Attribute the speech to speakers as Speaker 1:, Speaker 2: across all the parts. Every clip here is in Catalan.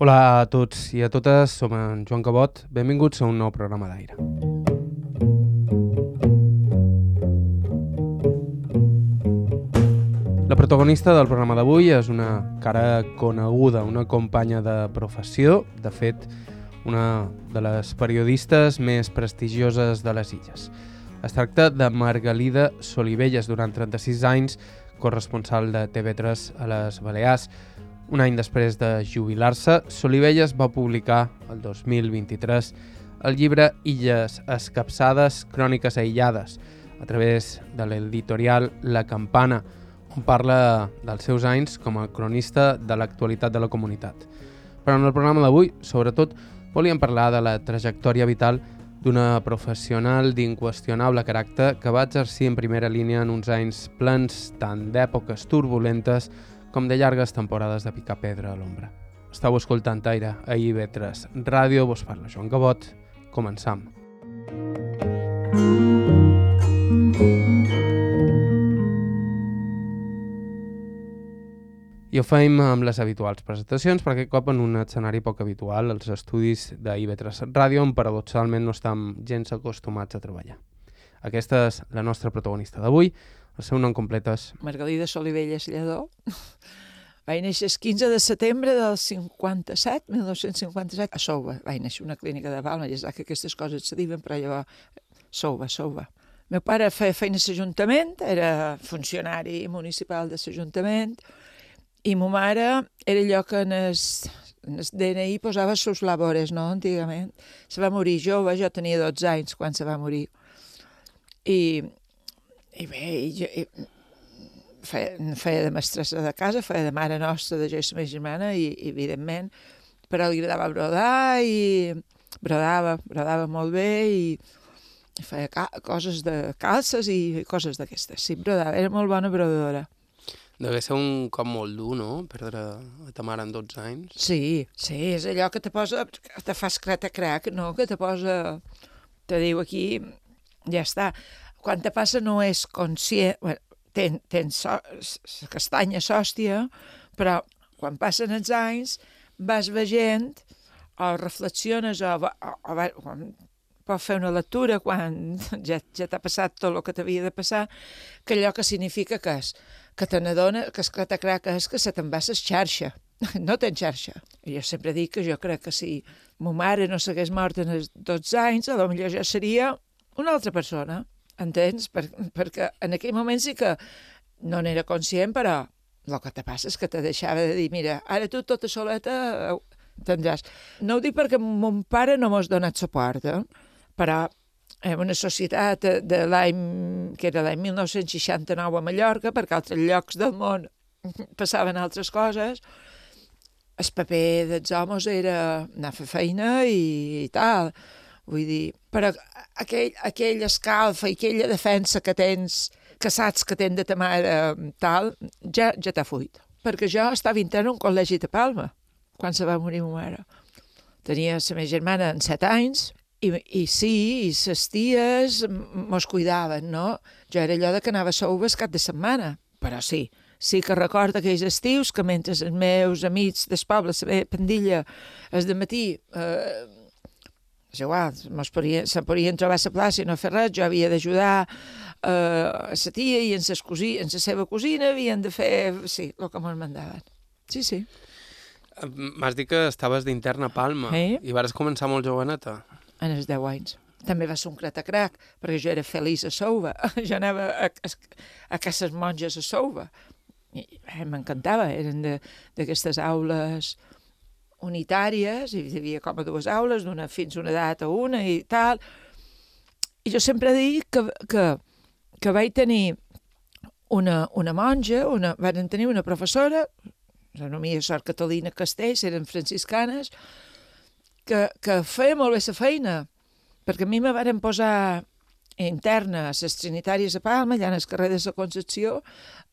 Speaker 1: Hola a tots i a totes, som en Joan Cabot. Benvinguts a un nou programa d'aire. La protagonista del programa d'avui és una cara coneguda, una companya de professió, de fet, una de les periodistes més prestigioses de les illes. Es tracta de Margalida Solivelles, durant 36 anys corresponsal de TV3 a les Balears, un any després de jubilar-se, Solivelles va publicar el 2023 el llibre Illes escapçades, cròniques aïllades, a través de l'editorial La Campana, on parla dels seus anys com a cronista de l'actualitat de la comunitat. Però en el programa d'avui, sobretot, volíem parlar de la trajectòria vital d'una professional d'inqüestionable caràcter que va exercir en primera línia en uns anys plens tant d'èpoques turbulentes com de llargues temporades de picar pedra a l'ombra. Estau escoltant Aire a IB3 Ràdio, vos parla Joan Gabot. Començam. I ho feim amb les habituals presentacions, per aquest cop en un escenari poc habitual, els estudis d'IB3 Ràdio, on paradoxalment no estem gens acostumats a treballar. Aquesta és la nostra protagonista d'avui, el seu nom complet és...
Speaker 2: Margalida Solivelles Lledó. Vaig néixer el 15 de setembre del 57, 1957, a Souva. Vaig néixer una clínica de Palma, ja saps que aquestes coses se diuen, però llavors Souva, Souva. meu pare feia feina a l'Ajuntament, era funcionari municipal de l'Ajuntament, i ma mare era allò que en el, en el DNI posava sus labores, no?, antigament. Se va morir jove, jo tenia 12 anys quan se va morir. I i bé, i jo, i feia, feia de mestressa de casa, feia de mare nostra, de jo i la meva germana, i, i evidentment, però li agradava brodar i brodava, brodava molt bé i, i feia coses de calces i coses d'aquestes. Sí, brodava, era molt bona brodadora.
Speaker 1: Deve ser un cop molt dur, no?, perdre a ta mare en 12 anys.
Speaker 2: Sí, sí, és allò que te posa, que te fas creta crac, no?, que te posa, te diu aquí, ja està quan te passa no és conscient, bueno, ten, tens so, castanya sòstia, però quan passen els anys vas veient o reflexiones o, o, o, o pots fer una lectura quan ja, ja t'ha passat tot el que t'havia de passar, que allò que significa que és, que te n'adona, que és que és que se te'n va xarxa. No tens xarxa. Jo sempre dic que jo crec que si ma mare no s'hagués mort en els 12 anys, a lo millor ja seria una altra persona entens? Per, perquè en aquell moment sí que no n'era conscient, però el que te passa és que te deixava de dir, mira, ara tu tota soleta tindràs. No ho dic perquè mon pare no m'ha donat suport, eh? però en una societat de l'any, que era l'any 1969 a Mallorca, perquè altres llocs del món passaven altres coses, el paper dels homes era anar a fer feina i, i tal. Vull dir, però aquell, aquella escalfa i aquella defensa que tens, que saps que tens de ta mare tal, ja, ja t'ha fuit. Perquè jo estava intern a un col·legi de Palma, quan se va morir ma mare. Tenia la meva germana en set anys, i, i sí, i les ties mos cuidaven, no? Jo era allò de que anava a Souves cap de setmana, però sí, sí que recordo aquells estius que mentre els meus amics del poble, la meva pandilla, es de matí eh, és igual, podien, se podien trobar a la plaça i no fer res, jo havia d'ajudar eh, a la tia i en, ses cosi, en la seva cosina havien de fer, sí, el que me'n mandaven. Sí, sí.
Speaker 1: M'has dit que estaves d'interna a Palma eh? i vas començar molt joveneta.
Speaker 2: En els 10 anys. També va ser un cratacrac, perquè jo era feliç a Souva. Jo anava a, a, a cases monges a Souva. Eh, M'encantava, eren d'aquestes aules unitàries, hi havia com a dues aules, d'una fins una edat a una i tal. I jo sempre dic que, que, que vaig tenir una, una monja, una, van tenir una professora, la nomia Sor Catalina Castells, eren franciscanes, que, que feia molt bé la feina, perquè a mi me varen posar interna a les Trinitàries a Palma, allà en el carrer de la Concepció,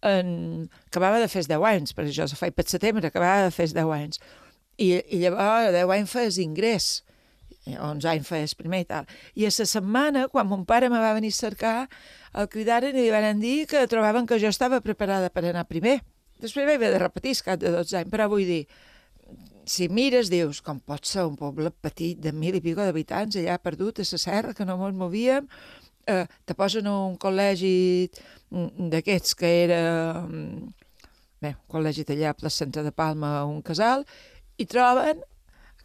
Speaker 2: en... acabava de fer 10 anys, perquè jo se faig per setembre, acabava de fer 10 anys i, i llavors a 10 anys feies ingrés, 11 anys feies primer i tal. I a la setmana, quan mon pare me va venir a cercar, el cridaren i li van dir que trobaven que jo estava preparada per anar primer. Després vaig haver de repetir cap de 12 anys, però vull dir, si mires, dius, com pot ser un poble petit de mil i pico d'habitants allà perdut a la serra, que no ens movíem, eh, te posen un col·legi d'aquests que era mm, bé, un col·legi allà a Placenta de Palma, un casal, i troben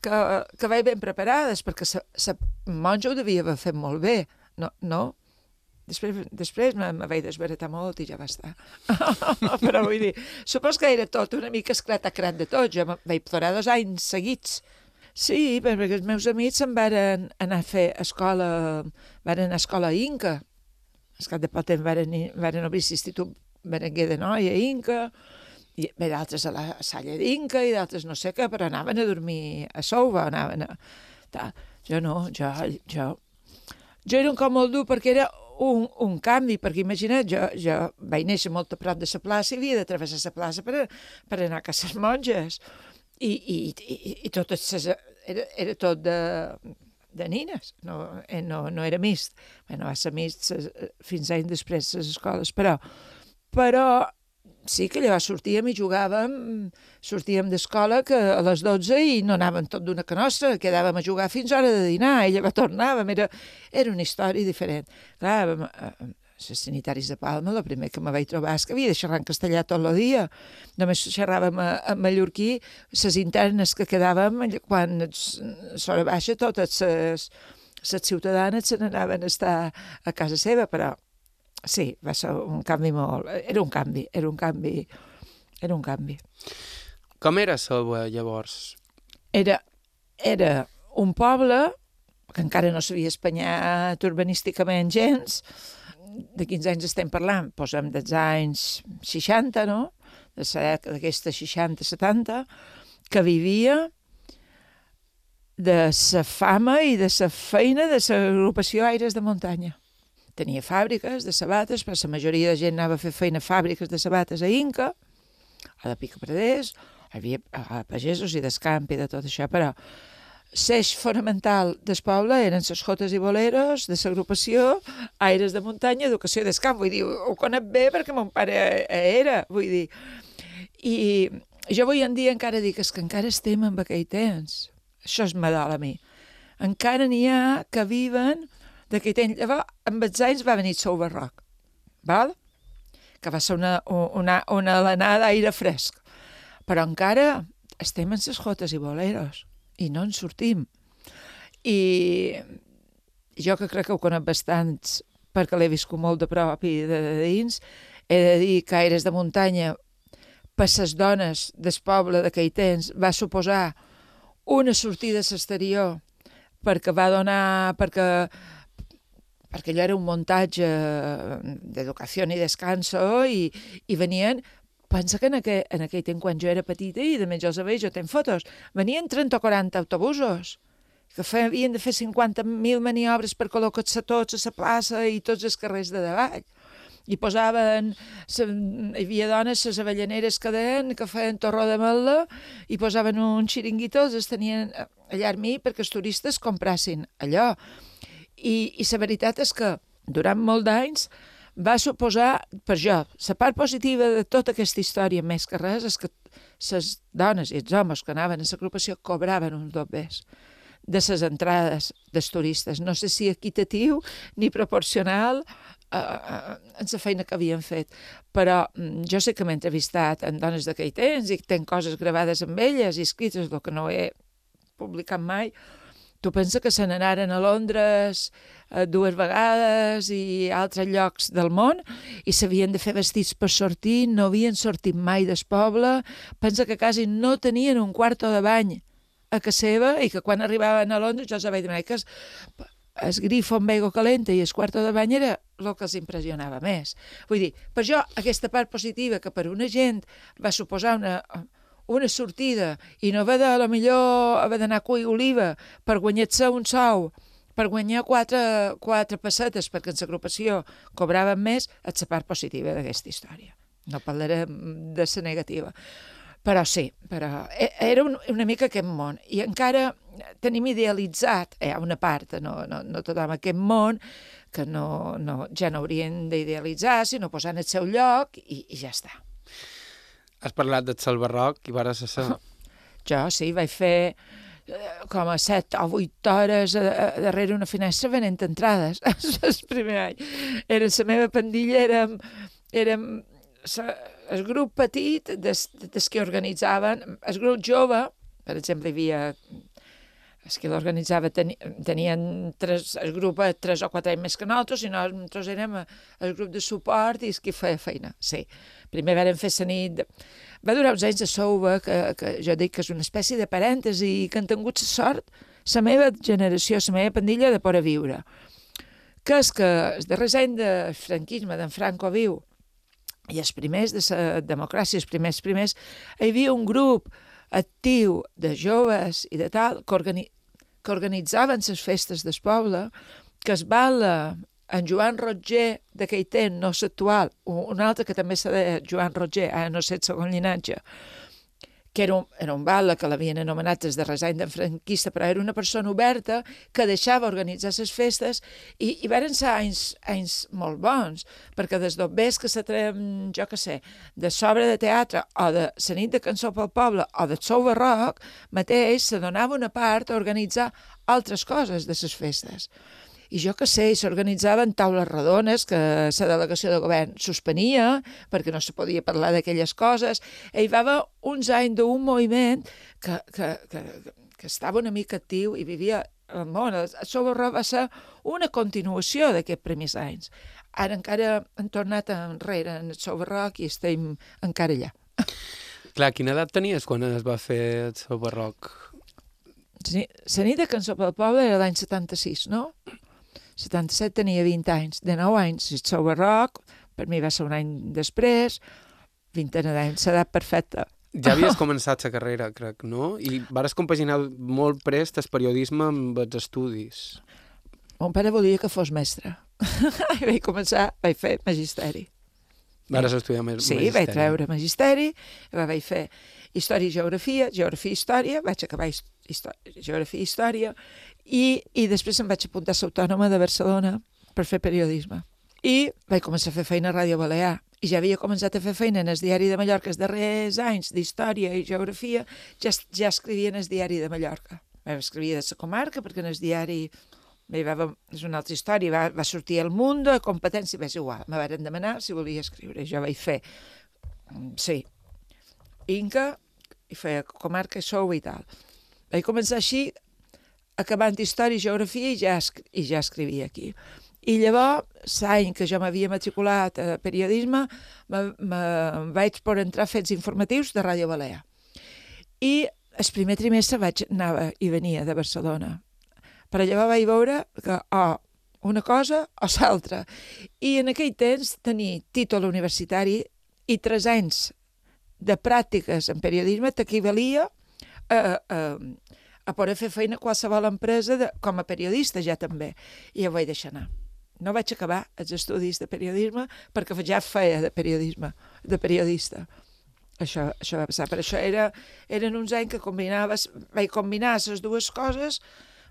Speaker 2: que, que vaig ben preparades, perquè la monja ho devia haver fet molt bé, no? no? Després, després me, me vaig desbaratar molt i ja va estar. Però vull dir, supos que era tot una mica esclat a crat de tot. Jo vaig plorar dos anys seguits. Sí, perquè els meus amics se'n varen anar a fer escola, varen anar a escola Inca. Es cap de pot temps varen, varen obrir l'institut Berenguer de Noia Inca, i d'altres a la Salla d'Inca i d'altres no sé què, però anaven a dormir a Souva, anaven a... Tal. Jo no, jo, jo, jo era un cop molt dur perquè era un, un canvi, perquè imagina't, jo, jo vaig néixer molt a prop de la plaça i havia de travessar la plaça per, per anar a casa monges. I, i, i, i tot ses, era, era tot de, de nines, no, eh, no, no era mist. Bé, no va ser mist fins anys després les escoles, però, però sí que llavors sortíem i jugàvem, sortíem d'escola que a les 12 i no anàvem tot d'una nostra, quedàvem a jugar fins a hora de dinar i llavors tornàvem, era, era una història diferent. Clar, els sanitaris de Palma, el primer que me vaig trobar és que havia de xerrar en castellà tot el dia. Només xerràvem en mallorquí, les internes que quedàvem, quan s'hora baixa, totes les ciutadanes se n'anaven a estar a casa seva, però sí, va ser un canvi molt... Era un canvi, era un canvi, era un canvi.
Speaker 1: Com era Selva llavors?
Speaker 2: Era, era un poble que encara no s'havia espanyat urbanísticament gens, de quins anys estem parlant? Posem dels anys 60, no? De d'aquesta 60-70, que vivia de sa fama i de sa feina de l'agrupació Aires de Muntanya tenia fàbriques de sabates, però la majoria de gent anava a fer feina a fàbriques de sabates a Inca, a la Pica Pradés, hi havia a pagesos i d'escamp i de tot això, però l'eix fonamental del poble eren les jotes i boleros de l'agrupació Aires de Muntanya, Educació d'Escamp. Vull dir, ho conec bé perquè mon pare era, vull dir. I jo avui en dia encara dic que encara estem en aquell temps. Això es m'adol a mi. Encara n'hi ha que viven d'aquell temps. Llavors, amb els anys va venir el barroc, val? que va ser una, una, una alenada d'aire fresc. Però encara estem en ses jotes i boleros i no en sortim. I jo que crec que ho conec bastants perquè l'he viscut molt de prop i de, de dins, he de dir que Aires de Muntanya per les dones del poble d'aquell temps va suposar una sortida a l'exterior perquè va donar, perquè perquè allò era un muntatge d'educació i descanso i, i venien pensa que en aquell, en aquell temps, quan jo era petita, i de més jo sabia, jo tenc fotos, venien 30 o 40 autobusos, que feien, havien de fer 50.000 maniobres per col·locar-se tots a la plaça i tots els carrers de davall. I posaven, hi havia dones, les avellaneres que deien, que feien torró de melda, i posaven un xiringuito, els tenien allà a mi perquè els turistes comprassin allò. I, i la veritat és que durant molt d'anys va suposar, per jo, la part positiva de tota aquesta història, més que res, és que les dones i els homes que anaven a l'agrupació cobraven uns dobbers de les entrades dels turistes. No sé si equitatiu ni proporcional a, a, a la feina que havien fet. Però mm, jo sé que m'he entrevistat amb dones d'aquell temps i tenc coses gravades amb elles i escrites, el que no he publicat mai, Tu pensa que se n'anaren a Londres eh, dues vegades i a altres llocs del món i s'havien de fer vestits per sortir, no havien sortit mai del poble, pensa que quasi no tenien un quarto de bany a casa seva i que quan arribaven a Londres jo els vaig demanar que es, es grifo amb aigua calenta i el quarto de bany era el que els impressionava més. Vull dir, per jo, aquesta part positiva que per una gent va suposar una, una sortida i no haver de, a lo millor, haver d'anar a cuir oliva per guanyar-se un sou, per guanyar quatre, quatre pessetes, perquè en l'agrupació cobraven més, és la part positiva d'aquesta història. No parlarem de la negativa. Però sí, però e, era un, una mica aquest món. I encara tenim idealitzat, hi ha una part, no, no, no tothom aquest món, que no, no, ja no haurien d'idealitzar, sinó posar en el seu lloc i, i ja està.
Speaker 1: Has parlat del cel barroc i vares a ser
Speaker 2: Jo, sí, vaig fer eh, com a set o vuit hores a, a, darrere una finestra venent entrades. el primer any. Era la meva pandilla, érem, érem sa, el grup petit des, des que organitzaven, el grup jove, per exemple, hi havia és que l'organitzava, teni, tenien tres, el grup a tres o quatre anys més que nosaltres, i nosaltres érem el grup de suport i és qui feia feina, sí. Primer vam fer la nit... Va durar uns anys a Souba, que, que jo dic que és una espècie de parèntesi, que han tingut la sort, la meva generació, la meva pandilla, de poder viure. Que és que el darrer any de franquisme, d'en Franco viu, i els primers de la democràcia, els primers primers, hi havia un grup actiu de joves i de tal, que, organi que organitzaven les festes del poble, que es balla en Joan Roger d'aquell temps, no l'actual, un altre que també s'ha de Joan Roger, ara no sé el segon llinatge, que era un, era un bala que l'havien anomenat des de resany d'en franquista, però era una persona oberta que deixava organitzar les festes i, i varen ser anys, anys molt bons, perquè des d'obès que s'atrem, jo que sé, de sobre de teatre o de la nit de cançó pel poble o de sou barroc, mateix se donava una part a organitzar altres coses de les festes i jo que sé, s'organitzaven taules redones que la delegació de govern suspenia perquè no se podia parlar d'aquelles coses. I hi va haver uns anys d'un moviment que, que, que, que estava una mica actiu i vivia el món. Sobarró va ser una continuació d'aquests primers anys. Ara encara han tornat enrere en el Sobarroc i estem encara allà.
Speaker 1: Clar, quina edat tenies quan es va fer el Sobarroc?
Speaker 2: La nit de Cançó pel Poble era l'any 76, no? 77 tenia 20 anys, de 9 anys, si sou barroc, per mi va ser un any després, 20 d'anys, s'ha perfecta.
Speaker 1: Ja havies començat la carrera, crec, no? I vares compaginar molt prest el periodisme amb els estudis.
Speaker 2: Mon pare volia que fos mestre. I vaig començar, vaig fer magisteri.
Speaker 1: Vares estudiar més
Speaker 2: sí,
Speaker 1: magisteri.
Speaker 2: Sí, vaig treure magisteri, vaig fer història i geografia, geografia i història, vaig acabar història, geografia i història, i, i després em vaig apuntar a l'Autònoma de Barcelona per fer periodisme. I vaig començar a fer feina a Ràdio Balear. I ja havia començat a fer feina en el diari de Mallorca els darrers anys d'història i geografia, ja, ja escrivia en el diari de Mallorca. Escrivia de la comarca, perquè en el diari bé, va, és una altra història, va, va sortir al Mundo, competència, és igual, me van demanar si volia escriure, jo vaig fer, mm, sí, Inca, i feia comarca i sou i tal. Vaig començar així acabant història i geografia i ja, i ja escrivia aquí. I llavors, l'any que jo m'havia matriculat a periodisme, me, me vaig per entrar a fets informatius de Ràdio Balear. I el primer trimestre vaig, anava i venia de Barcelona. Però llavors vaig veure que o oh, una cosa o l'altra. I en aquell temps tenir títol universitari i tres anys de pràctiques en periodisme t'equivalia a, a, a poder fer feina a qualsevol empresa de, com a periodista ja també. I ho vaig deixar anar. No vaig acabar els estudis de periodisme perquè ja feia de periodisme, de periodista. Això, això va passar. Per això era, eren uns anys que combinaves, vaig combinar les dues coses,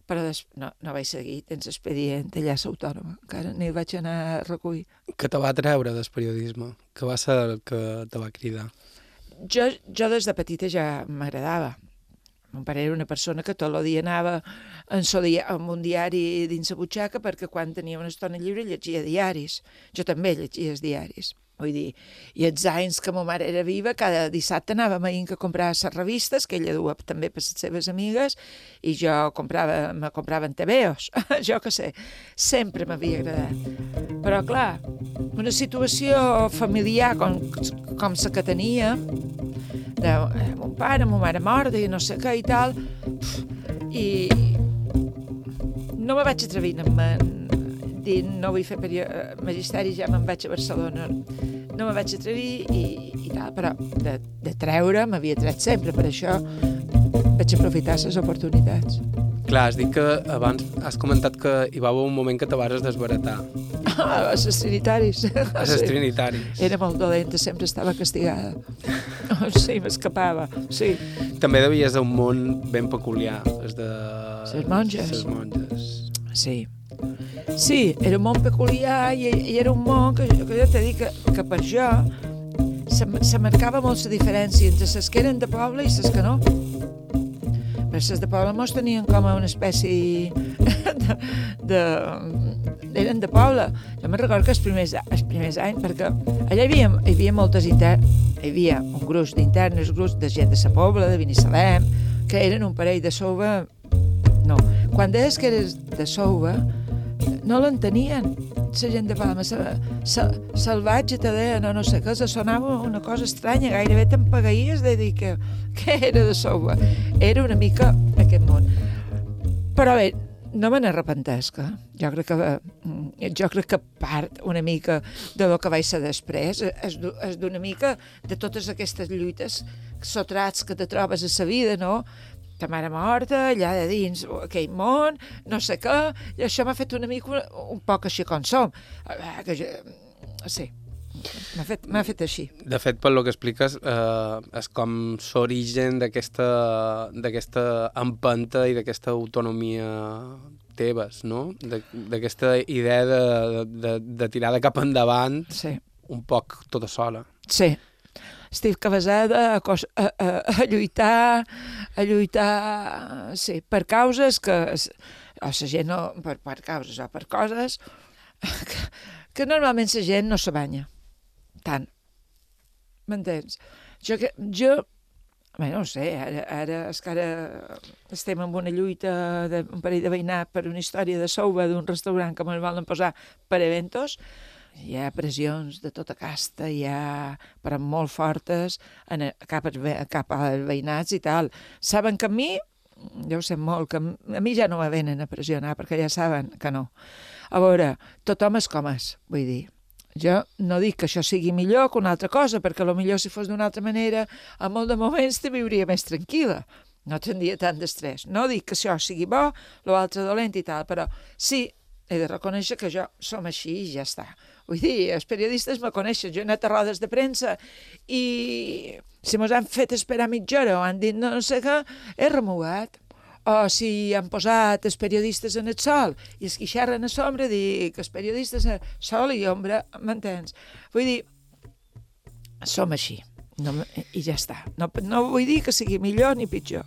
Speaker 2: però des, no, no vaig seguir tens expedient allà a l'autònoma, encara ni vaig anar a recollir.
Speaker 1: Que te va treure del periodisme? Que va ser el que te va cridar?
Speaker 2: Jo, jo des de petita ja m'agradava. Mon pare era una persona que tot el dia anava en dia, amb un diari dins la butxaca perquè quan tenia una estona lliure llegia diaris. Jo també llegia els diaris. Vull dir, i els anys que ma mare era viva, cada dissabte anàvem a Inca a comprar les revistes, que ella duia també per les seves amigues, i jo comprava, me compraven TVOs, jo que sé, sempre m'havia agradat. Però, clar, una situació familiar com, com la que tenia, de eh, mon pare, ma mare morta i no sé què i tal, i no me vaig atrevir a dir no vull fer eh, magisteri, ja me'n vaig a Barcelona. No me vaig atrevir i, i tal, però de, de treure m'havia tret sempre, per això vaig aprofitar les oportunitats.
Speaker 1: Clar, has dit que abans has comentat que hi va haver un moment que te vares desbaratar.
Speaker 2: Ah, a les trinitaris.
Speaker 1: A les sí. trinitaris.
Speaker 2: Era molt dolenta, sempre estava castigada. Sí, m'escapava, sí.
Speaker 1: També devies d'un món ben peculiar, els de...
Speaker 2: Les monges.
Speaker 1: Les monges.
Speaker 2: Sí. Sí, era un món peculiar i, i era un món que, que jo t'he dit que, que per jo se, se marcava molt la diferència entre les que eren de poble i les que no. Però les de poble mos tenien com una espècie de, de, eren de poble. Jo me'n recordo que els primers, els primers anys, perquè allà hi havia, hi havia moltes internes, hi havia un gruix d'internes, gruix de gent de sa pobla, de Binissalem, que eren un parell de sova... No, quan deies que eres de sova, no l'entenien la gent de Palma, sa, sa, salvatge te deien, no, no sé què, sonava una cosa estranya, gairebé t'empagaïes de dir que, que era de sova. Era una mica aquest món. Però bé, no me n'arrepentesca. Jo crec que mm, jo crec que part una mica de lo que vaig ser després és, és d'una mica de totes aquestes lluites sotrats que te trobes a la vida, no? Ta mare morta, allà de dins aquell món, no sé què, i això m'ha fet una mica un, un poc així com som. Que jo, sí, M'ha fet, fet així.
Speaker 1: De fet, pel que expliques, eh, és com l'origen d'aquesta empenta i d'aquesta autonomia teves, no? D'aquesta idea de, de, de tirar de cap endavant
Speaker 2: sí.
Speaker 1: un poc tota sola.
Speaker 2: Sí. Estic casada a, a, a, a lluitar, a lluitar, sí, per causes que... O la gent no... Per, per causes o per coses que, que normalment la gent no se banya tant. M'entens? Jo, que, jo Bé, no sé, ara, ara és que ara estem en una lluita d'un parell de veïnat per una història de souba d'un restaurant que me'n volen posar per eventos. Hi ha pressions de tota casta, hi ha però molt fortes en, cap, cap als veïnats i tal. Saben que a mi, jo ho sé molt, que a mi ja no me venen a pressionar perquè ja saben que no. A veure, tothom és com és, vull dir, jo no dic que això sigui millor que una altra cosa, perquè lo millor si fos d'una altra manera, a molt de moments te viuria més tranquil·la. No tindria tant d'estrès. No dic que això sigui bo, l'altre dolent i tal, però sí, he de reconèixer que jo som així i ja està. Vull dir, els periodistes me coneixen, jo he anat a rodes de premsa i si mos han fet esperar mitja hora o han dit no, no sé què, he remuat o si han posat els periodistes en el sol i es queixarren a sombra, que els periodistes en sol i ombra, m'entens? Vull dir, som així, no, i ja està. No, no vull dir que sigui millor ni pitjor.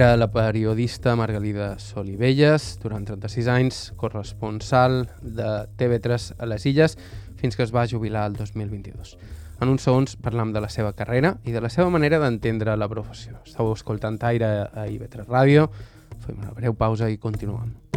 Speaker 1: Era la periodista Margalida Solivelles, durant 36 anys, corresponsal de TV3 a les Illes, fins que es va jubilar el 2022. En uns segons parlam de la seva carrera i de la seva manera d'entendre la professió. Estau escoltant Aire a IB3 Ràdio, fem una breu pausa i continuem.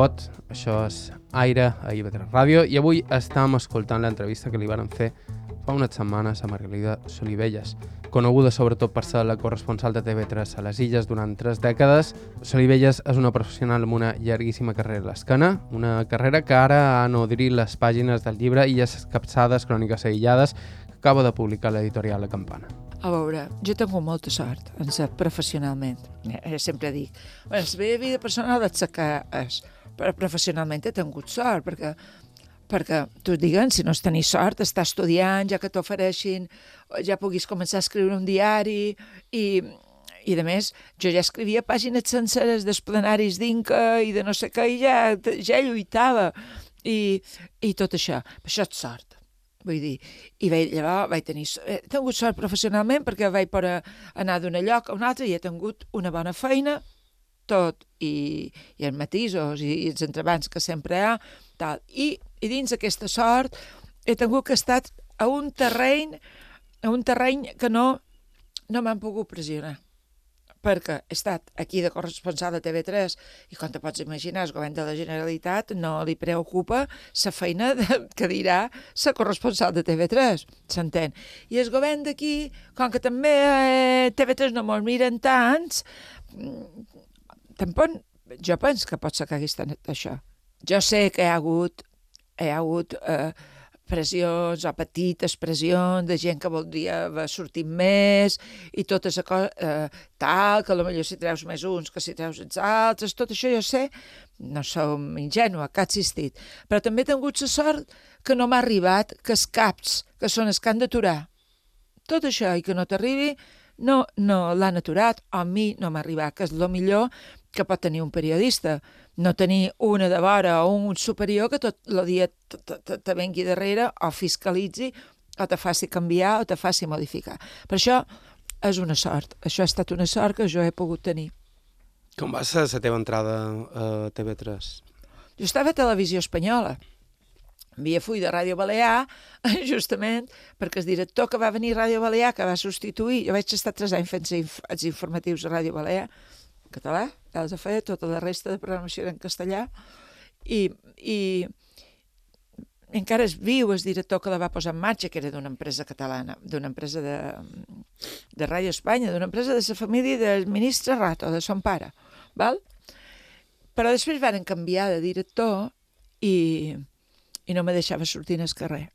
Speaker 1: Cabot, això és Aire a IB3 Ràdio i avui estem escoltant l'entrevista que li van fer fa unes setmanes a Margalida Solivelles, coneguda sobretot per ser la corresponsal de TV3 a les Illes durant tres dècades. Solivelles és una professional amb una llarguíssima carrera a l'escana, una carrera que ara ha nodrit les pàgines del llibre Illes Capçades, Cròniques Aïllades, que acaba de publicar l'editorial La Campana.
Speaker 2: A veure, jo tinc molta sort en ser professionalment. Eh, sempre dic, la meva vida personal és que és, però professionalment he tingut sort, perquè perquè tu diguen, si no has tenir sort, està estudiant, ja que t'ofereixin, ja puguis començar a escriure un diari i, i de més, jo ja escrivia pàgines senceres dels plenaris d'Inca i de no sé què, i ja, ja lluitava i, i tot això. Això és sort. Vull dir, i vaig, llavors vaig tenir... He tingut sort professionalment perquè vaig poder anar d'un lloc a un altre i he tingut una bona feina, tot, i, i els matisos i, i els entrebancs que sempre hi ha, tal. I I dins aquesta sort he tingut que estar a un terreny, a un terreny que no, no m'han pogut pressionar perquè he estat aquí de corresponsal de TV3 i com te pots imaginar, el govern de la Generalitat no li preocupa la feina de, que dirà la corresponsal de TV3, s'entén. I el govern d'aquí, com que també eh, TV3 no mos miren tants, tampoc jo penso que pot ser que hagués estat això. Jo sé que hi ha hagut, hi ha hagut eh, pressions o petites pressions de gent que voldria haver sortit més i la cosa, eh, tal, que potser si treus més uns que si treus els altres, tot això jo sé, no som ingenua, que ha existit. Però també he tingut la sort que no m'ha arribat que els caps, que són els que han d'aturar, tot això i que no t'arribi, no, no l'han aturat, a mi no m'ha arribat, que és el millor que pot tenir un periodista no tenir una de vora o un superior que tot el dia te vengui darrere o fiscalitzi o te faci canviar o te faci modificar. Per això és una sort. Això ha estat una sort que jo he pogut tenir.
Speaker 1: Com va ser la teva entrada a TV3?
Speaker 2: Jo estava a Televisió Espanyola. Havia fui de Ràdio Balear, justament, perquè el director que va venir a Ràdio Balear, que va substituir, jo vaig estar tres anys fent els informatius a Ràdio Balear, català, els feia tota la resta de programació en castellà, i, i encara és viu el director que la va posar en marxa, que era d'una empresa catalana, d'una empresa de, de Ràdio Espanya, d'una empresa de la família del ministre Rato, de son pare, val? Però després van canviar de director i, i no me deixava sortir al carrer.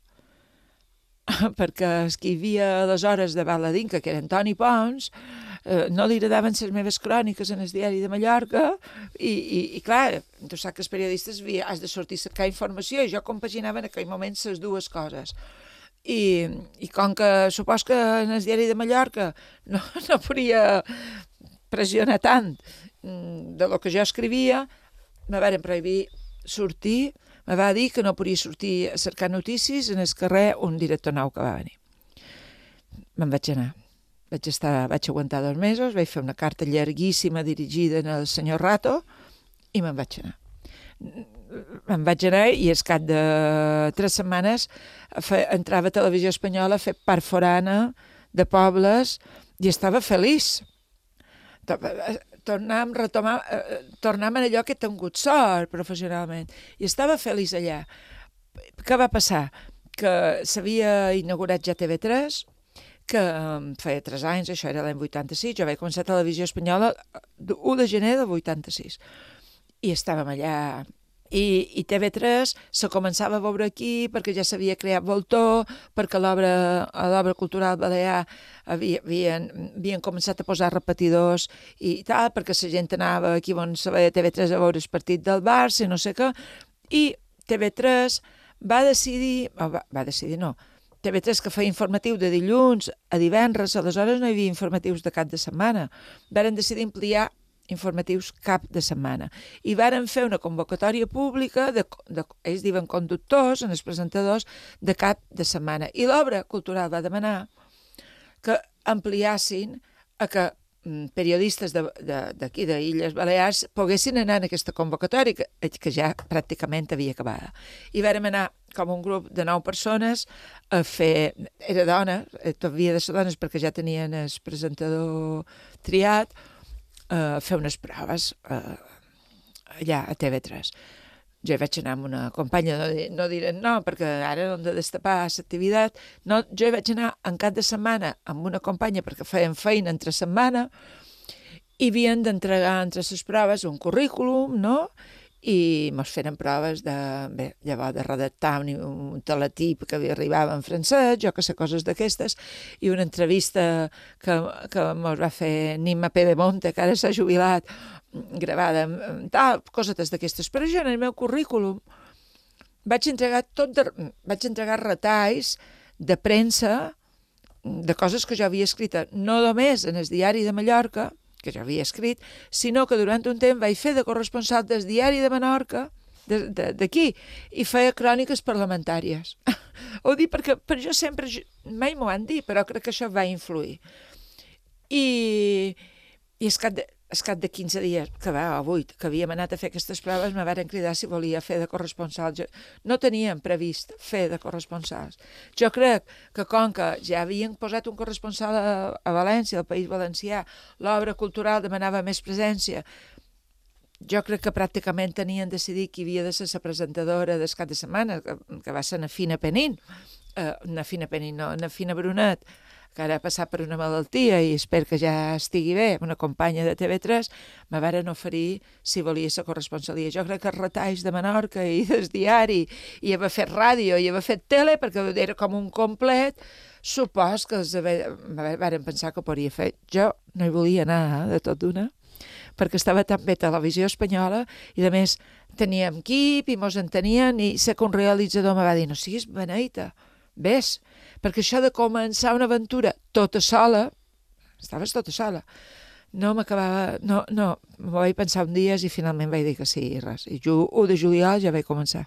Speaker 2: perquè el que hi havia aleshores de Baladinca, que era Antoni Pons, eh, no li agradaven les meves cròniques en el diari de Mallorca i, i, i clar, tu saps que els periodistes has de sortir a cercar informació i jo compaginava en aquell moment les dues coses. I, i com que supos que en el diari de Mallorca no, no podia pressionar tant mm, de lo que jo escrivia, me van prohibir sortir, me va dir que no podia sortir a cercar notícies en el carrer un director nou que va venir. Me'n vaig anar vaig, estar, vaig aguantar dos mesos, vaig fer una carta llarguíssima dirigida al senyor Rato i me'n vaig anar. Me'n vaig anar i és cap de tres setmanes fe, entrava a Televisió Espanyola a fer part forana de pobles i estava feliç. Tornàvem, retomar, eh, tornàvem a allò que he tingut sort professionalment i estava feliç allà. Què va passar? Que s'havia inaugurat ja TV3, que feia tres anys, això era l'any 86, jo vaig començar a Televisió Espanyola l'1 de gener del 86. I estàvem allà i, i TV3 se començava a veure aquí perquè ja s'havia creat Voltor, perquè l'obra cultural balear havia, havien, havien començat a posar repetidors i tal, perquè la gent anava aquí on se veia TV3 a veure el partit del Barça i no sé què, i TV3 va decidir, va, va decidir no, TV3 que feia informatiu de dilluns a divendres, aleshores no hi havia informatius de cap de setmana. Varen decidir ampliar informatius cap de setmana. I varen fer una convocatòria pública, de, de, ells diuen conductors, en els presentadors, de cap de setmana. I l'obra cultural va demanar que ampliassin a que periodistes d'aquí, d'Illes Balears, poguessin anar en aquesta convocatòria, que, que ja pràcticament havia acabada. I vàrem anar com un grup de nou persones a fer... Era dona, eh, havia de ser dones perquè ja tenien el presentador triat, a fer unes proves eh, allà a TV3. Jo vaig anar amb una companya, no, no diré no, perquè ara no hem de destapar l'activitat. No, jo vaig anar en cap de setmana amb una companya perquè feien feina entre setmana i havien d'entregar entre les proves un currículum, no?, i mos feren proves de, bé, llavors de redactar un, un teletip que arribava en francès, jo que sé, coses d'aquestes, i una entrevista que, que mos va fer Nima Pedemonte, que ara s'ha jubilat, gravada, tal, cosetes d'aquestes. Però jo en el meu currículum vaig entregar tot de, vaig entregar retalls de premsa de coses que jo havia escrit no només en el diari de Mallorca, que jo havia escrit, sinó que durant un temps vaig fer de corresponsal del diari de Menorca, d'aquí, i feia cròniques parlamentàries. Ho dic perquè per jo sempre, mai m'ho han dit, però crec que això va influir. I, i és que es cap de 15 dies, que va, avui, que havíem anat a fer aquestes proves, me varen cridar si volia fer de corresponsal. Jo, no teníem previst fer de corresponsals. Jo crec que com que ja havien posat un corresponsal a, a València, al País Valencià, l'obra cultural demanava més presència, jo crec que pràcticament tenien decidit qui havia de ser la presentadora del cap de setmana, que, que va ser na Fina Penin, eh, na Fina Penin, no, na Fina Brunet, que ara ha passat per una malaltia i espero que ja estigui bé, una companya de TV3, me varen oferir si volia ser corresponsalia. Jo crec que els retalls de Menorca i del diari, i haver fet ràdio i haver fet tele, perquè era com un complet, supos que els varen pensar que podria fer. Jo no hi volia anar eh, de tot d'una, perquè estava tan bé televisió espanyola i, a més, teníem equip i mos entenien i sé que un realitzador me va dir no siguis beneita, ves, perquè això de començar una aventura tota sola, estaves tota sola, no m'acabava, no, no, m'ho vaig pensar un dia i finalment vaig dir que sí, i res. I jo, 1 de juliol ja vaig començar.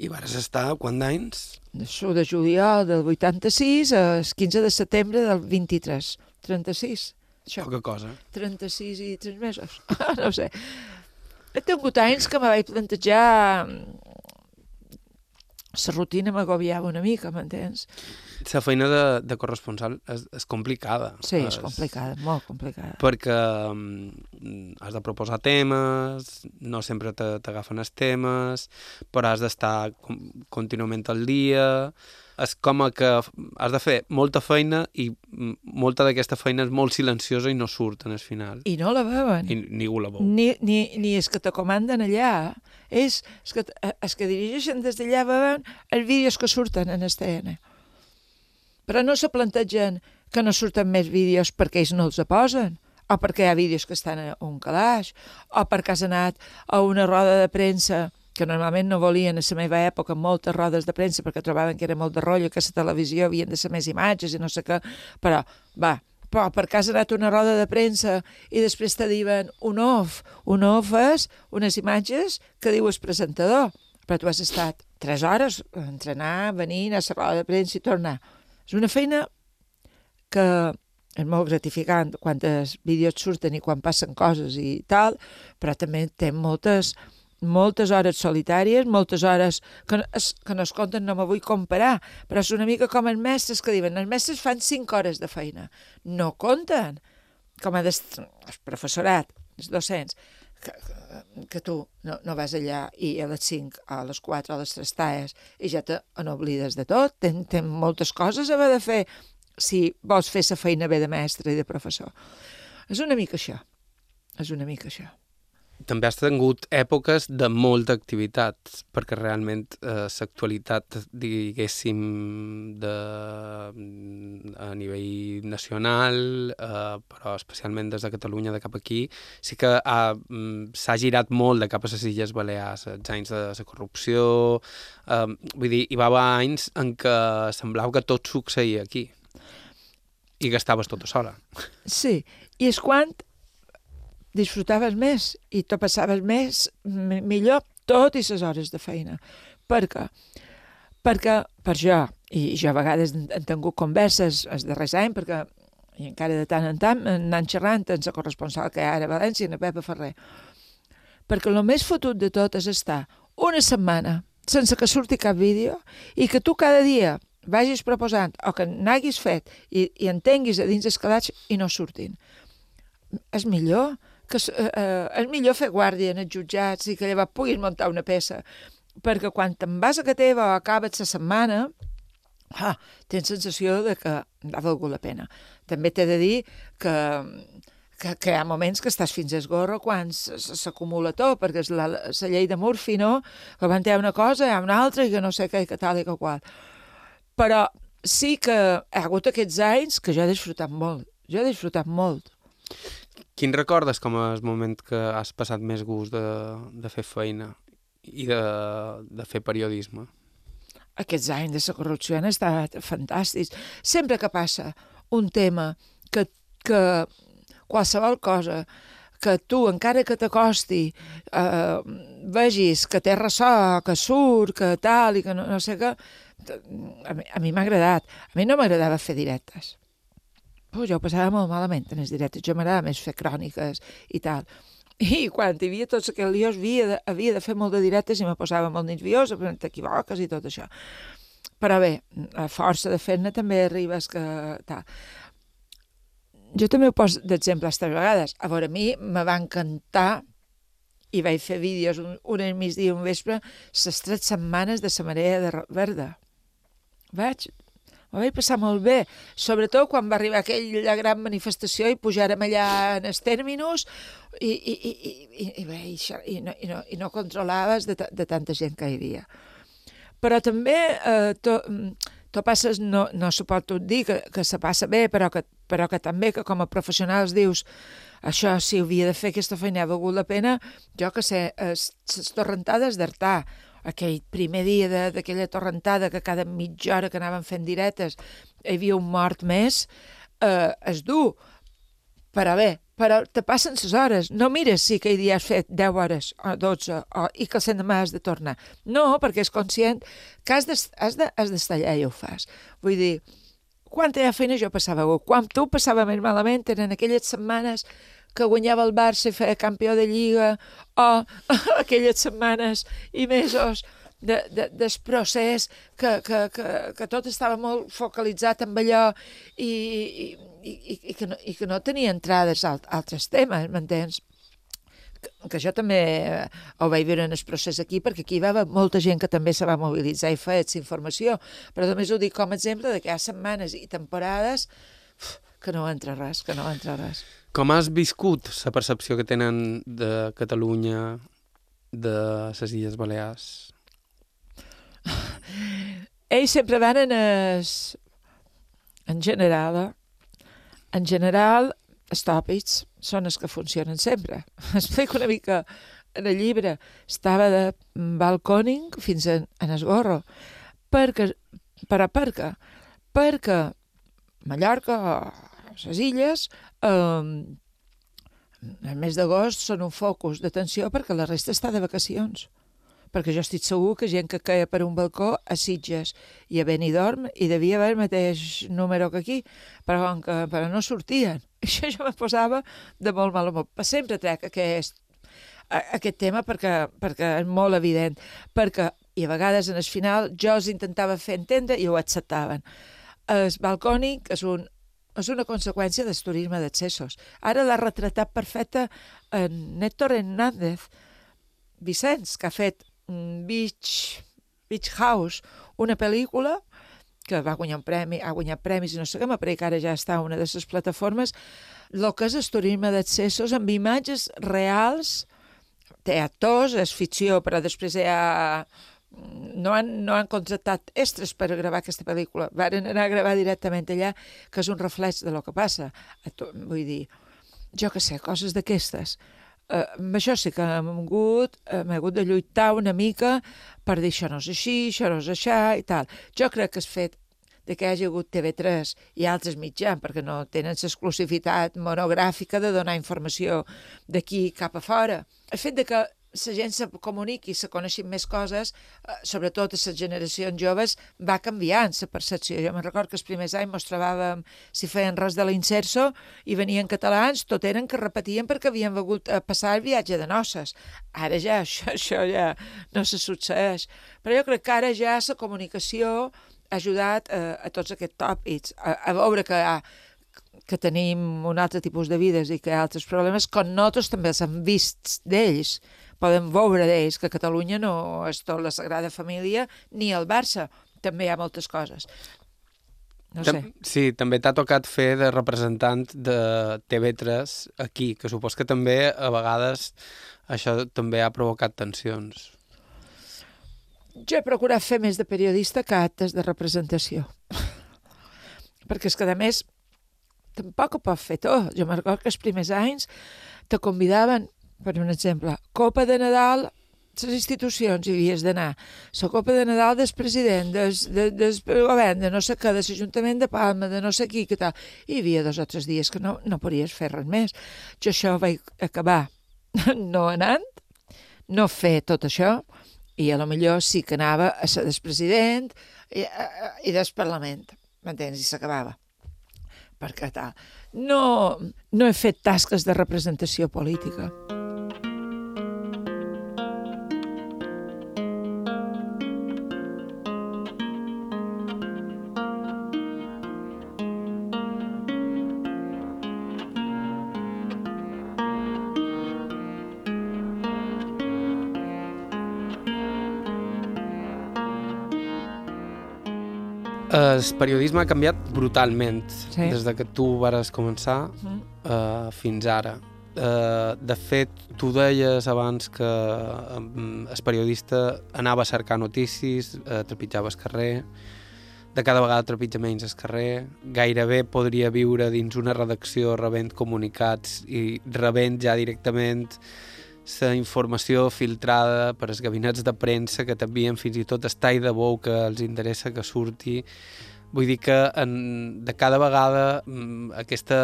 Speaker 1: I vas estar quant d'anys?
Speaker 2: De 1 de juliol del 86 al 15 de setembre del 23, 36.
Speaker 1: Això. Poca cosa.
Speaker 2: 36 i 3 mesos, no sé. He tingut anys que me vaig plantejar la rutina m'agobiava una mica, m'entens?
Speaker 1: La feina de, de corresponsal és, és complicada.
Speaker 2: Sí, és, és complicada, molt complicada.
Speaker 1: Perquè um, has de proposar temes, no sempre t'agafen els temes, però has d'estar contínuament al dia, és com que has de fer molta feina i molta d'aquesta feina és molt silenciosa i no surt en el final.
Speaker 2: I no la veuen.
Speaker 1: I ningú la veu.
Speaker 2: Ni, ni, ni és que te comanden allà, és, és que, és que dirigeixen des d'allà veuen els vídeos que surten en STN. Però no se plantegen que no surten més vídeos perquè ells no els posen, o perquè hi ha vídeos que estan a un calaix, o perquè has anat a una roda de premsa que normalment no volien a la meva època moltes rodes de premsa perquè trobaven que era molt de rotllo, que a la televisió havien de ser més imatges i no sé què, però va, però per cas ha anat una roda de premsa i després te diuen un off, un off és unes imatges que diu el presentador, però tu has estat tres hores entrenar, venir a la roda de premsa i tornar. És una feina que és molt gratificant quan els vídeos surten i quan passen coses i tal, però també té moltes, moltes hores solitàries, moltes hores que, es, que no es compten, no me vull comparar, però és una mica com els mestres que diuen, els mestres fan 5 hores de feina, no compten, com a des, el professorat, els docents, que, que tu no, no vas allà i a les 5, a les 4, a les 3 talles i ja te n'oblides de tot, ten, ten moltes coses a haver de fer si vols fer la feina bé de mestre i de professor. És una mica això, és una mica això
Speaker 1: també has tingut èpoques de molta activitat, perquè realment eh, l'actualitat, diguéssim, de, a nivell nacional, eh, però especialment des de Catalunya, de cap aquí, sí que mm, s'ha girat molt de cap a les Illes Balears, els anys de la corrupció, eh, vull dir, hi va haver anys en què semblava que tot succeïa aquí i que estaves tota sola.
Speaker 2: Sí, i és quan disfrutaves més i te passaves més, millor, tot i les hores de feina. Per què? Perquè, per jo, i jo a vegades he tingut converses els darrers anys, perquè i encara de tant en tant anant xerrant amb la corresponsal que hi ha ara a València, la Pepa Ferrer, perquè el més fotut de tot és estar una setmana sense que surti cap vídeo i que tu cada dia vagis proposant o que n'haguis fet i, i entenguis a dins els calats i no surtin. És millor que eh, eh, millor fer guàrdia en els jutjats i que llavors puguis muntar una peça, perquè quan te'n vas a casa teva o acabes la setmana, ah, tens sensació de que ha valgut la pena. També t'he de dir que, que, que hi ha moments que estàs fins a esgorro quan s'acumula tot, perquè és la, la llei de Murphy, no? Que hi ha una cosa, hi ha una altra, i que no sé què, que tal i que qual. Però sí que ha hagut aquests anys que jo he disfrutat molt. Jo he disfrutat molt.
Speaker 1: Quin recordes com a moment que has passat més gust de, de fer feina i de, de fer periodisme?
Speaker 2: Aquests anys de la corrupció han estat fantàstics. Sempre que passa un tema que, que qualsevol cosa que tu, encara que t'acosti, eh, vegis que té ressò, que surt, que tal, i que no, no sé què, a mi, a mi m'ha agradat. A mi no m'agradava fer directes. Pues jo ho passava molt malament en els directes. Jo m'agrada més fer cròniques i tal. I quan hi havia tots aquells lios, havia de, havia de fer molt de directes i me posava molt nerviosa, però t'equivoques i tot això. Però bé, a força de fer-ne també arribes que... Tal. Jo també ho poso d'exemple aquestes vegades. A veure, a mi me va encantar i vaig fer vídeos un, un al migdia un vespre les tres setmanes de la marea de verda. Vaig, M'ho vaig passar molt bé, sobretot quan va arribar aquella gran manifestació i pujàrem allà en els tèrminus i, i, i, i, i, bé, i, i, no, i, no, i no controlaves de, de tanta gent que hi havia. Però també eh, to, to passes, no, no se pot dir que, que se passa bé, però que, però que també que com a professionals dius això si havia de fer aquesta feina ha valgut la pena, jo que sé, les torrentades d'Artà, aquell primer dia d'aquella torrentada que cada mitja hora que anaven fent diretes hi havia un mort més, eh, és dur. Però bé, però te passen les hores. No mires si aquell dia has fet 10 hores o 12 o, i que el demà has de tornar. No, perquè és conscient que has d'estar de, has de, allà i ho fas. Vull dir, quanta feina jo passava, quan tu passava més malament eren aquelles setmanes que guanyava el Barça i feia campió de Lliga, o aquelles setmanes i mesos de, de, del procés que, que, que, que tot estava molt focalitzat en allò i, i, i, i, que, no, i que no tenia entrades a altres temes, m'entens? Que, jo també eh, ho vaig veure en el procés aquí, perquè aquí hi va molta gent que també se va mobilitzar i feia informació, però només ho dic com a exemple de que hi ha setmanes i temporades que no entra res, que no entra res.
Speaker 1: Com has viscut la percepció que tenen de Catalunya, de les Illes Balears?
Speaker 2: Ells sempre van en, es, en general, eh? en general, els tòpics són els que funcionen sempre. Explico una mica en el llibre. Estava de balcòning fins en, en esgorro. Perquè, per què? Perquè Mallorca, les illes, el mes d'agost són un focus d'atenció perquè la resta està de vacacions perquè jo estic segur que gent que caia per un balcó a Sitges i a Benidorm i devia haver el mateix número que aquí, però, com que, però no sortien. Això jo me posava de molt mal humor. Sempre trec aquest, aquest tema perquè, perquè és molt evident, perquè, i a vegades en el final jo els intentava fer entendre i ho acceptaven. El balcònic és un és una conseqüència del turisme d'accessos. Ara l'ha retratat perfecta en Néctor Hernández Vicenç, que ha fet Beach, Beach House, una pel·lícula que va guanyar un premi, ha guanyat premis i no sé què, però ara ja està a una de les plataformes, el que és el turisme d'accessos amb imatges reals, té actors, és ficció, però després hi ha no han, no han contractat extras per gravar aquesta pel·lícula. Varen anar a gravar directament allà, que és un reflex de lo que passa. Vull dir, jo que sé, coses d'aquestes. Uh, amb això sí que hem hagut, hem hagut de lluitar una mica per dir això no és així, això no és això i tal. Jo crec que és fet de que hi hagi hagut TV3 i altres mitjans, perquè no tenen l'exclusivitat monogràfica de donar informació d'aquí cap a fora. El fet de que la gent se comuniqui, se coneixin més coses, eh, sobretot a les generacions joves, va canviant la percepció. Jo me'n record que els primers anys mos trobàvem, si feien res de l'inserso, i venien catalans, tot eren que repetien perquè havien begut a passar el viatge de noces. Ara ja, això, això ja no se succeeix. Però jo crec que ara ja la comunicació ha ajudat a, a tots aquests tòpics, a, a veure que ha, que tenim un altre tipus de vides i que altres problemes, com nosaltres també els hem vist d'ells poden veure d'ells que Catalunya no és tot la Sagrada Família ni el Barça, també hi ha moltes coses. No sé.
Speaker 1: Sí, també t'ha tocat fer de representant de TV3 aquí, que supos que també a vegades això també ha provocat tensions.
Speaker 2: Jo he procurat fer més de periodista que actes de representació. Perquè és que, a més, tampoc ho pot fer tot. Jo me'n recordo que els primers anys te convidaven per un exemple, Copa de Nadal, les institucions hi havies d'anar. La Copa de Nadal del president, des, de, del govern, de no sé què, de l'Ajuntament de Palma, de no sé qui, que tal. Hi havia dos o tres dies que no, no podies fer res més. Jo això vaig acabar no anant, no fer tot això, i a lo millor sí que anava a ser del president i, i del Parlament, m'entens? I s'acabava. perquè tal. No, no he fet tasques de representació política.
Speaker 1: El periodisme ha canviat brutalment
Speaker 2: Sí.
Speaker 1: des de que tu vares començar
Speaker 2: Mm.
Speaker 1: uh, fins ara. Uh, de fet, tu deies abans que um, el periodista anava a cercar notícies, uh, trepitjava el carrer, de cada vegada trepitja menys el carrer, gairebé podria viure dins una redacció rebent comunicats i rebent ja directament la informació filtrada per als gabinets de premsa que t'envien fins i tot el tall de bou que els interessa que surti. Vull dir que en, de cada vegada mm, aquesta,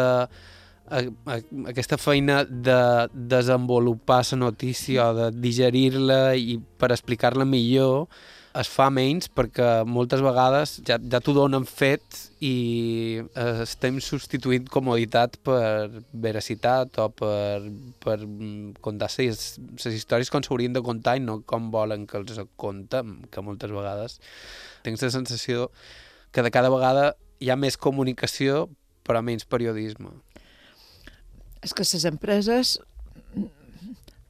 Speaker 1: a, a, aquesta feina de desenvolupar la notícia de digerir-la i per explicar-la millor es fa menys perquè moltes vegades ja, ja t'ho donen fet i eh, estem substituint comoditat per veracitat o per, per mm, contar les històries com s'haurien de contar i no com volen que els contem, que moltes vegades tens la sensació que de cada vegada hi ha més comunicació però menys periodisme.
Speaker 2: És que les empreses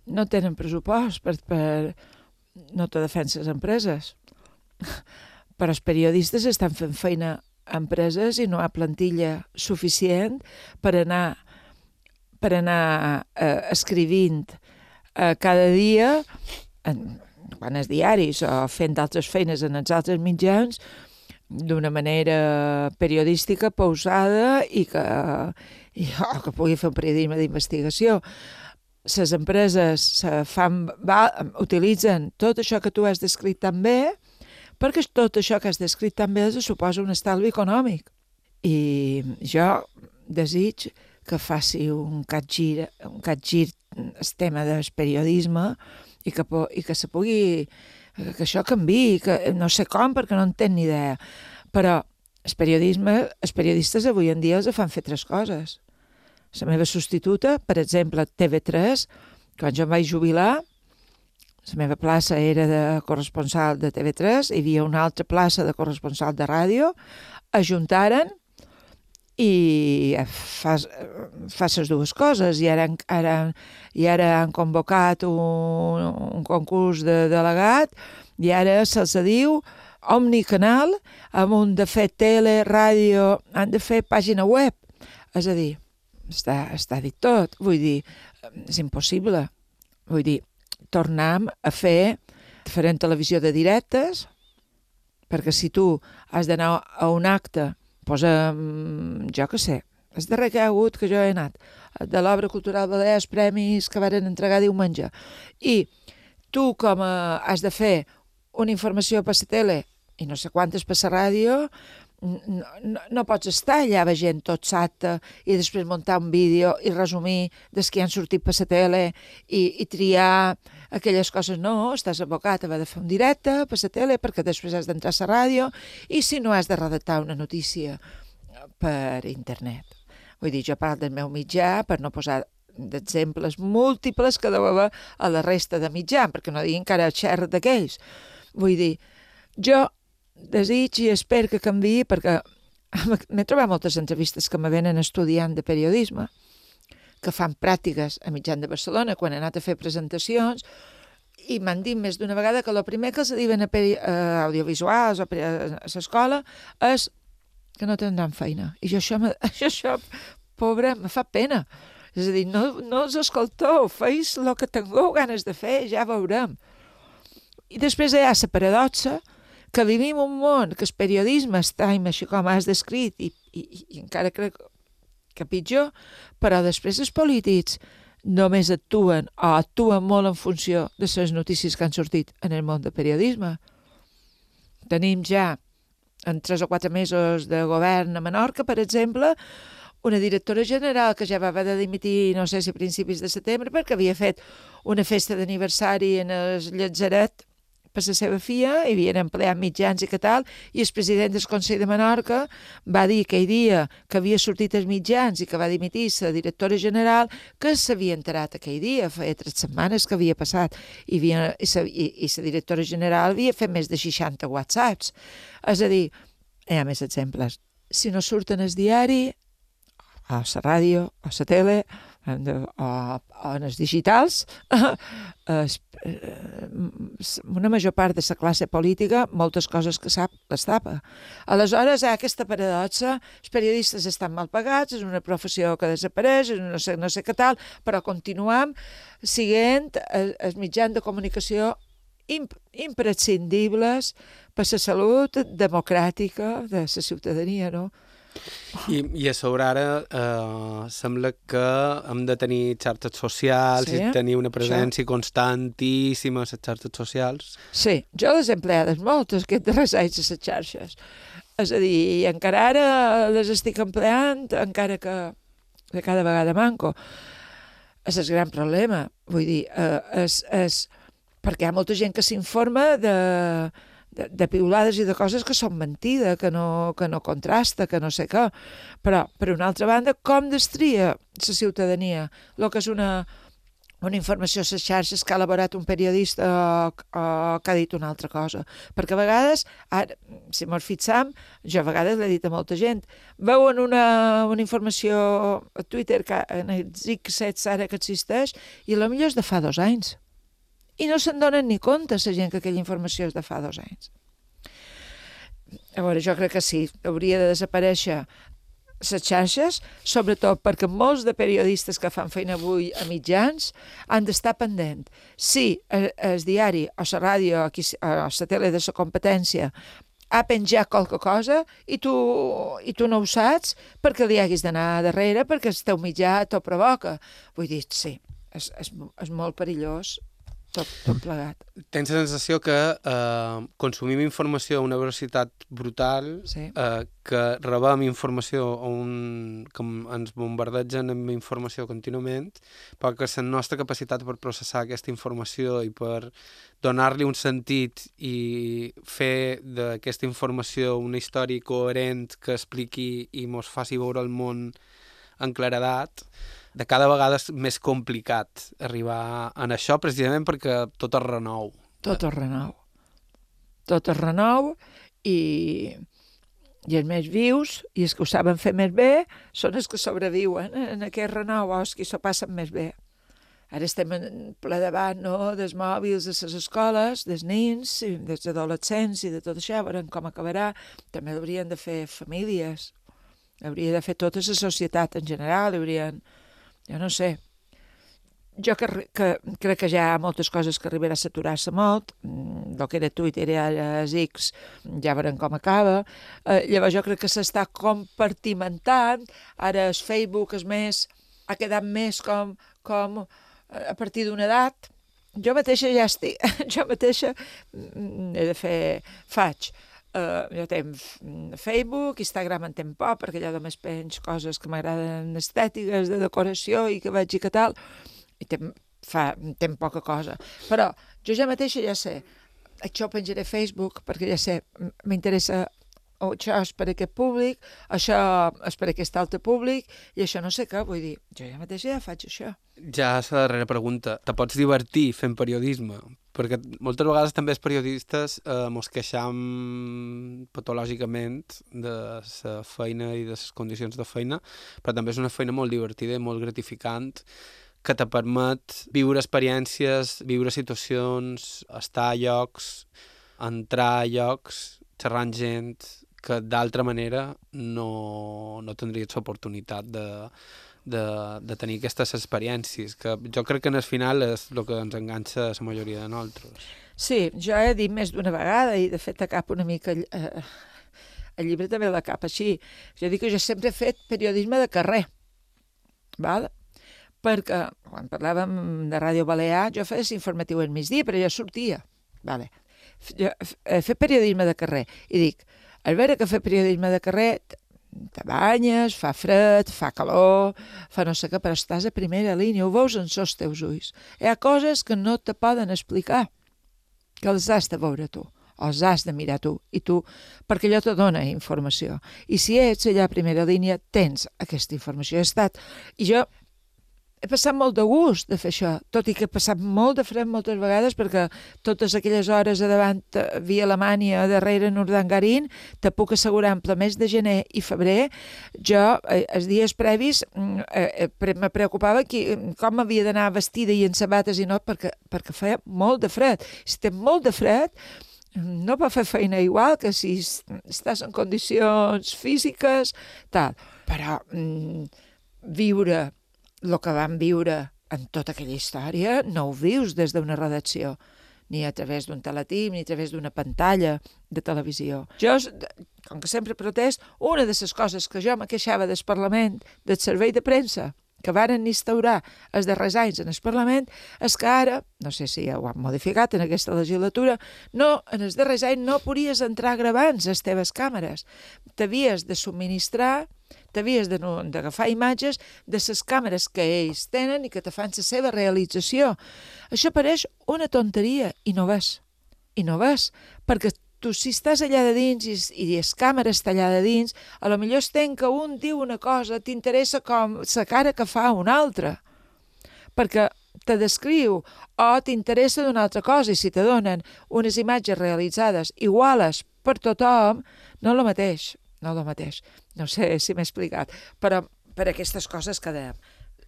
Speaker 2: no tenen pressupost per, per no te defensa les empreses. Però els periodistes estan fent feina a empreses i no ha plantilla suficient per anar per anar eh, escrivint eh, cada dia en, quan és diaris o fent altres feines en els altres mitjans d'una manera periodística pausada i que, i, oh, que pugui fer un periodisme d'investigació. Les empreses se fan, va, utilitzen tot això que tu has descrit tan bé perquè tot això que has descrit també els suposa un estalvi econòmic. I jo desig que faci un capgir, un capgir el tema del periodisme i que, i que se pugui que això canvi, que no sé com perquè no en tenc ni idea, però el periodisme, els periodistes avui en dia els fan fer tres coses. La meva substituta, per exemple, TV3, quan jo em vaig jubilar, la meva plaça era de corresponsal de TV3, hi havia una altra plaça de corresponsal de ràdio, ajuntaren i fa, fa les dues coses i ara, ara, i ara han convocat un, un concurs de delegat i ara se'ls diu omnicanal amb un de fer tele, ràdio, han de fer pàgina web. És a dir, està, està dit tot. Vull dir, és impossible. Vull dir, tornem a fer diferent televisió de directes, perquè si tu has d'anar a un acte, posa, mm, jo que sé, el darrer que ha hagut, que jo he anat, de l'obra cultural Balears, premis que varen entregar diumenge, i tu com a, has de fer una informació per la tele i no sé quantes per la ràdio, no, no, no pots estar allà veient tot l'acte i després muntar un vídeo i resumir des que han sortit per la tele i, i triar aquelles coses. No, estàs abocat a haver de fer un directe per tele perquè després has d'entrar a la ràdio i si no has de redactar una notícia per internet. Vull dir, jo parlo del meu mitjà per no posar d'exemples múltiples que deu haver a la resta de mitjà, perquè no diguin que ara xerra d'aquells. Vull dir, jo desig i espero que canvi perquè m'he trobat moltes entrevistes que me venen estudiant de periodisme que fan pràctiques a mitjan de Barcelona quan he anat a fer presentacions i m'han dit més d'una vegada que el primer que els diuen a, peri, audiovisuals a, a l'escola és que no tindran feina. I jo això, això, això pobre, me fa pena. És a dir, no, no us escolteu, feis el que tingueu ganes de fer, ja veurem. I després hi ha la paradoxa que vivim un món que el periodisme està, així com has descrit, i, i, i encara crec que pitjor, però després els polítics només actuen o actuen molt en funció de les notícies que han sortit en el món del periodisme. Tenim ja en tres o quatre mesos de govern a Menorca, per exemple, una directora general que ja va haver de dimitir, no sé si a principis de setembre, perquè havia fet una festa d'aniversari en el Llatzeret per la seva filla, hi havien empleat mitjans i que tal, i el president del Consell de Menorca va dir aquell dia que havia sortit els mitjans i que va dimitir la directora general que s'havia enterat aquell dia, feia tres setmanes que havia passat, i, havia, i, la, i, i directora general havia fet més de 60 whatsapps. És a dir, hi ha més exemples. Si no surten al diari, a la ràdio, a la tele, de, o, o en els digitals, eh, una major part de la classe política, moltes coses que sap, les tapa. Aleshores, hi ha aquesta paradoxa, els periodistes estan mal pagats, és una professió que desapareix, no sé, no sé què tal, però continuem siguent els, mitjans de comunicació imp imprescindibles per la salut democràtica de la ciutadania, no?
Speaker 1: I, I a sobre ara eh, sembla que hem de tenir xarxes socials sí, i tenir una presència sí. constantíssima a les xarxes socials.
Speaker 2: Sí, jo les empleades moltes aquests darrers anys a les xarxes. És a dir, encara ara les estic empleant, encara que, que cada vegada manco. És el gran problema. Vull dir, eh, és, és, perquè hi ha molta gent que s'informa de, de, de piulades i de coses que són mentida, que no, que no contrasta, que no sé què. Però, per una altra banda, com destria la ciutadania el que és una, una informació a les xarxes que ha elaborat un periodista o, o que ha dit una altra cosa. Perquè a vegades, ara, si mos fixam, jo a vegades l'he dit a molta gent, veuen una, una informació a Twitter que en els X7 ara que existeix i la millor és de fa dos anys i no se'n donen ni compte la gent que aquella informació és de fa dos anys. A veure, jo crec que sí, hauria de desaparèixer les xarxes, sobretot perquè molts de periodistes que fan feina avui a mitjans han d'estar pendent. Si el, diari o la ràdio o, la tele de la competència ha penjat qualque cosa i tu, i tu no ho saps perquè li haguis d'anar darrere perquè el teu mitjà t'ho provoca. Vull dir, sí, és, és, és molt perillós tot, tot plegat.
Speaker 1: Tens la sensació que eh, consumim informació a una velocitat brutal, sí. eh, que rebem informació on, que ens bombardegen amb informació contínuament, però que la nostra capacitat per processar aquesta informació i per donar-li un sentit i fer d'aquesta informació una història coherent que expliqui i mos faci veure el món en claredat, de cada vegada és més complicat arribar en això, precisament perquè tot es renou.
Speaker 2: Tot es renou. Tot es renou i, i els més vius i els que ho saben fer més bé són els que sobreviuen en aquest renou o els que s'ho passen més bé. Ara estem en ple debat no, dels mòbils de les escoles, dels nins, dels adolescents i de tot això, veurem com acabarà. També haurien de fer famílies, hauria de fer tota la societat en general, haurien jo no sé, jo que, que, crec que hi ha moltes coses que arribarà a saturar-se molt, mm, el que era Twitter és X, ja veurem com acaba, eh, llavors jo crec que s'està compartimentant, ara el Facebook és més, ha quedat més com, com eh, a partir d'una edat, jo mateixa ja estic, jo mateixa mm, he de fer, faig, Uh, jo tenc Facebook, Instagram en tenc poc, perquè allà només penjo coses que m'agraden estètiques, de decoració i que veig i que tal, i tenc, fa, tenc poca cosa. Però jo ja mateixa ja sé, això ho penjaré a Facebook, perquè ja sé, m'interessa o això és per aquest públic, això és per aquest altre públic, i això no sé què, vull dir, jo ja mateixa ja faig això.
Speaker 1: Ja és la darrera pregunta. Te pots divertir fent periodisme? Perquè moltes vegades també els periodistes eh, mos queixam patològicament de la feina i de les condicions de feina, però també és una feina molt divertida i molt gratificant que te permet viure experiències, viure situacions, estar a llocs, entrar a llocs, xerrar amb gent que d'altra manera no, no tindries l'oportunitat de, de, de tenir aquestes experiències, que jo crec que en el final és el que ens enganxa a la majoria de nosaltres.
Speaker 2: Sí, jo he dit més d'una vegada i de fet a cap una mica eh, el llibre també la cap així. Jo dic que jo sempre he fet periodisme de carrer, val? perquè quan parlàvem de Ràdio Balear jo feia informatiu al migdia, però ja sortia. Vale. Jo he fet periodisme de carrer i dic, al veure que fer periodisme de carrer te banyes, fa fred, fa calor, fa no sé què, però estàs a primera línia, ho veus en els teus ulls. Hi ha coses que no te poden explicar. que els has de veure tu els has de mirar tu, i tu, perquè allò te dona informació. I si ets allà a primera línia, tens aquesta informació. He estat, i jo he passat molt de gust de fer això, tot i que he passat molt de fred moltes vegades perquè totes aquelles hores a davant eh, via Alemanya, darrere Nordangarín, te puc assegurar en mes de gener i febrer, jo eh, els dies previs mm, eh, eh, me preocupava qui, com havia d'anar vestida i en sabates i no, perquè, perquè feia molt de fred. Si té molt de fred, no va fer feina igual que si estàs en condicions físiques, tal. Però mm, viure el que vam viure en tota aquella història no ho vius des d'una redacció, ni a través d'un teletip, ni a través d'una pantalla de televisió. Jo, com que sempre protest, una de les coses que jo me queixava del Parlament, del servei de premsa, que varen instaurar els darrers anys en el Parlament és que ara, no sé si ho han modificat en aquesta legislatura, no, en els darrers anys no podies entrar gravant les teves càmeres. T'havies de subministrar t'havies d'agafar imatges de les càmeres que ells tenen i que te fan la seva realització. Això pareix una tonteria i no ves. I no ves, perquè tu si estàs allà de dins i, i les càmeres està allà de dins, a lo millor estem que un diu una cosa, t'interessa com la cara que fa un altre. Perquè te descriu o t'interessa d'una altra cosa i si te donen unes imatges realitzades iguales per tothom, no el mateix no el mateix. No sé si m'he explicat, però per aquestes coses quedem.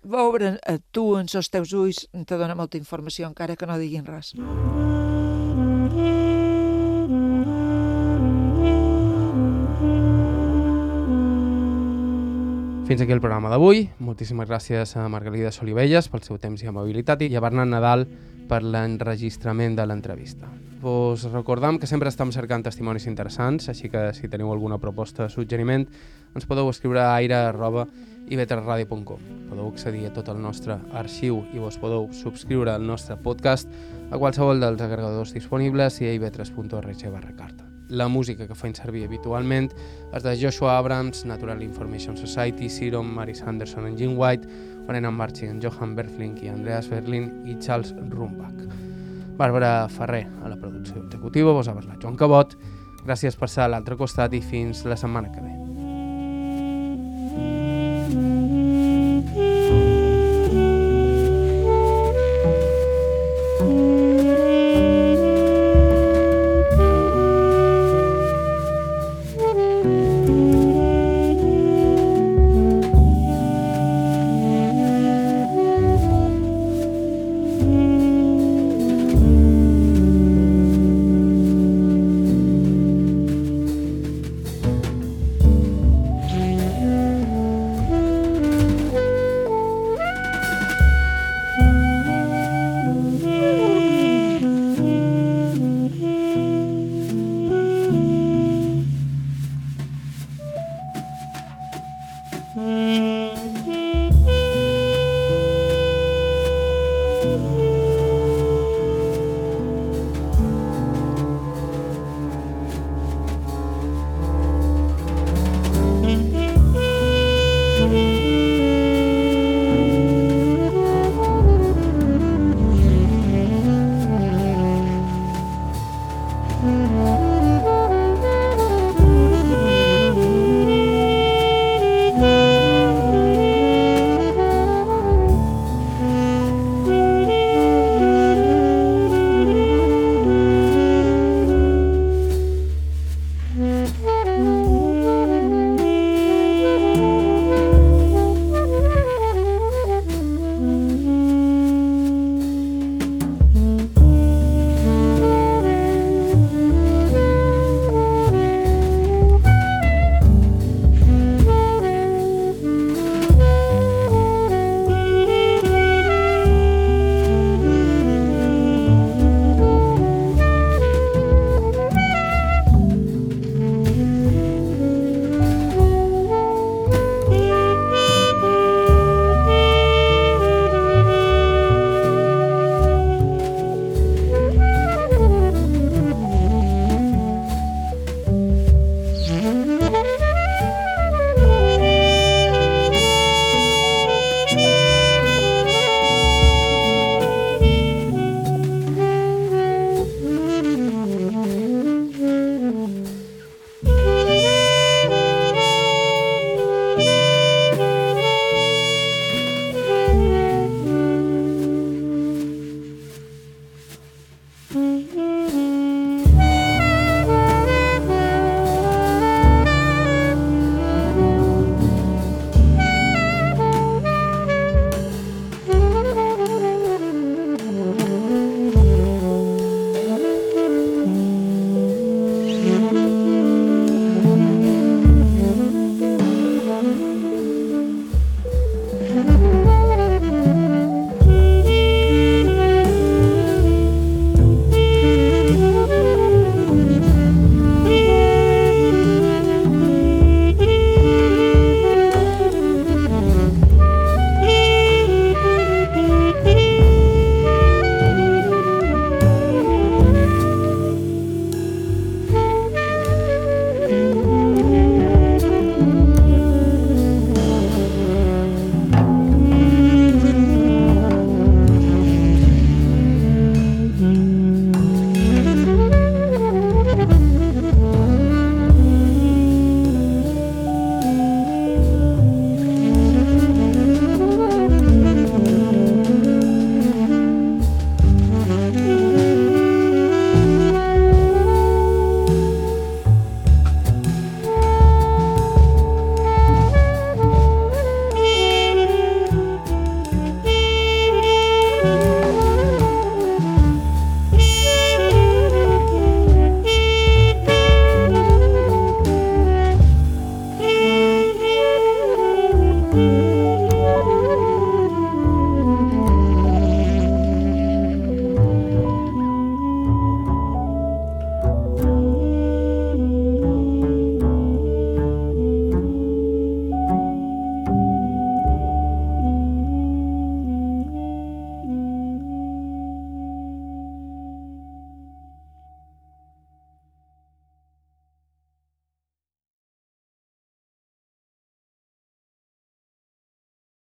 Speaker 2: Veure a tu en els teus ulls te dona molta informació, encara que no diguin res.
Speaker 1: Fins aquí el programa d'avui. Moltíssimes gràcies a Margarida Solivelles pel seu temps i amabilitat i a Bernat Nadal per l'enregistrament de l'entrevista. Vos recordam que sempre estem cercant testimonis interessants, així que si teniu alguna proposta o suggeriment, ens podeu escriure a aire.ivetradio.com. Podeu accedir a tot el nostre arxiu i vos podeu subscriure al nostre podcast a qualsevol dels agregadors disponibles i a ivetres.org barra carta. La música que faig servir habitualment és de Joshua Abrams, Natural Information Society, Serum, Mary Sanderson en Jim White, Brennan Marching, Johan Berflink i Andreas Berlin i Charles Rumbach. Bàrbara Ferrer a la producció executiva, vos ha parlat Joan Cabot. Gràcies per ser a l'altre costat i fins la setmana que ve.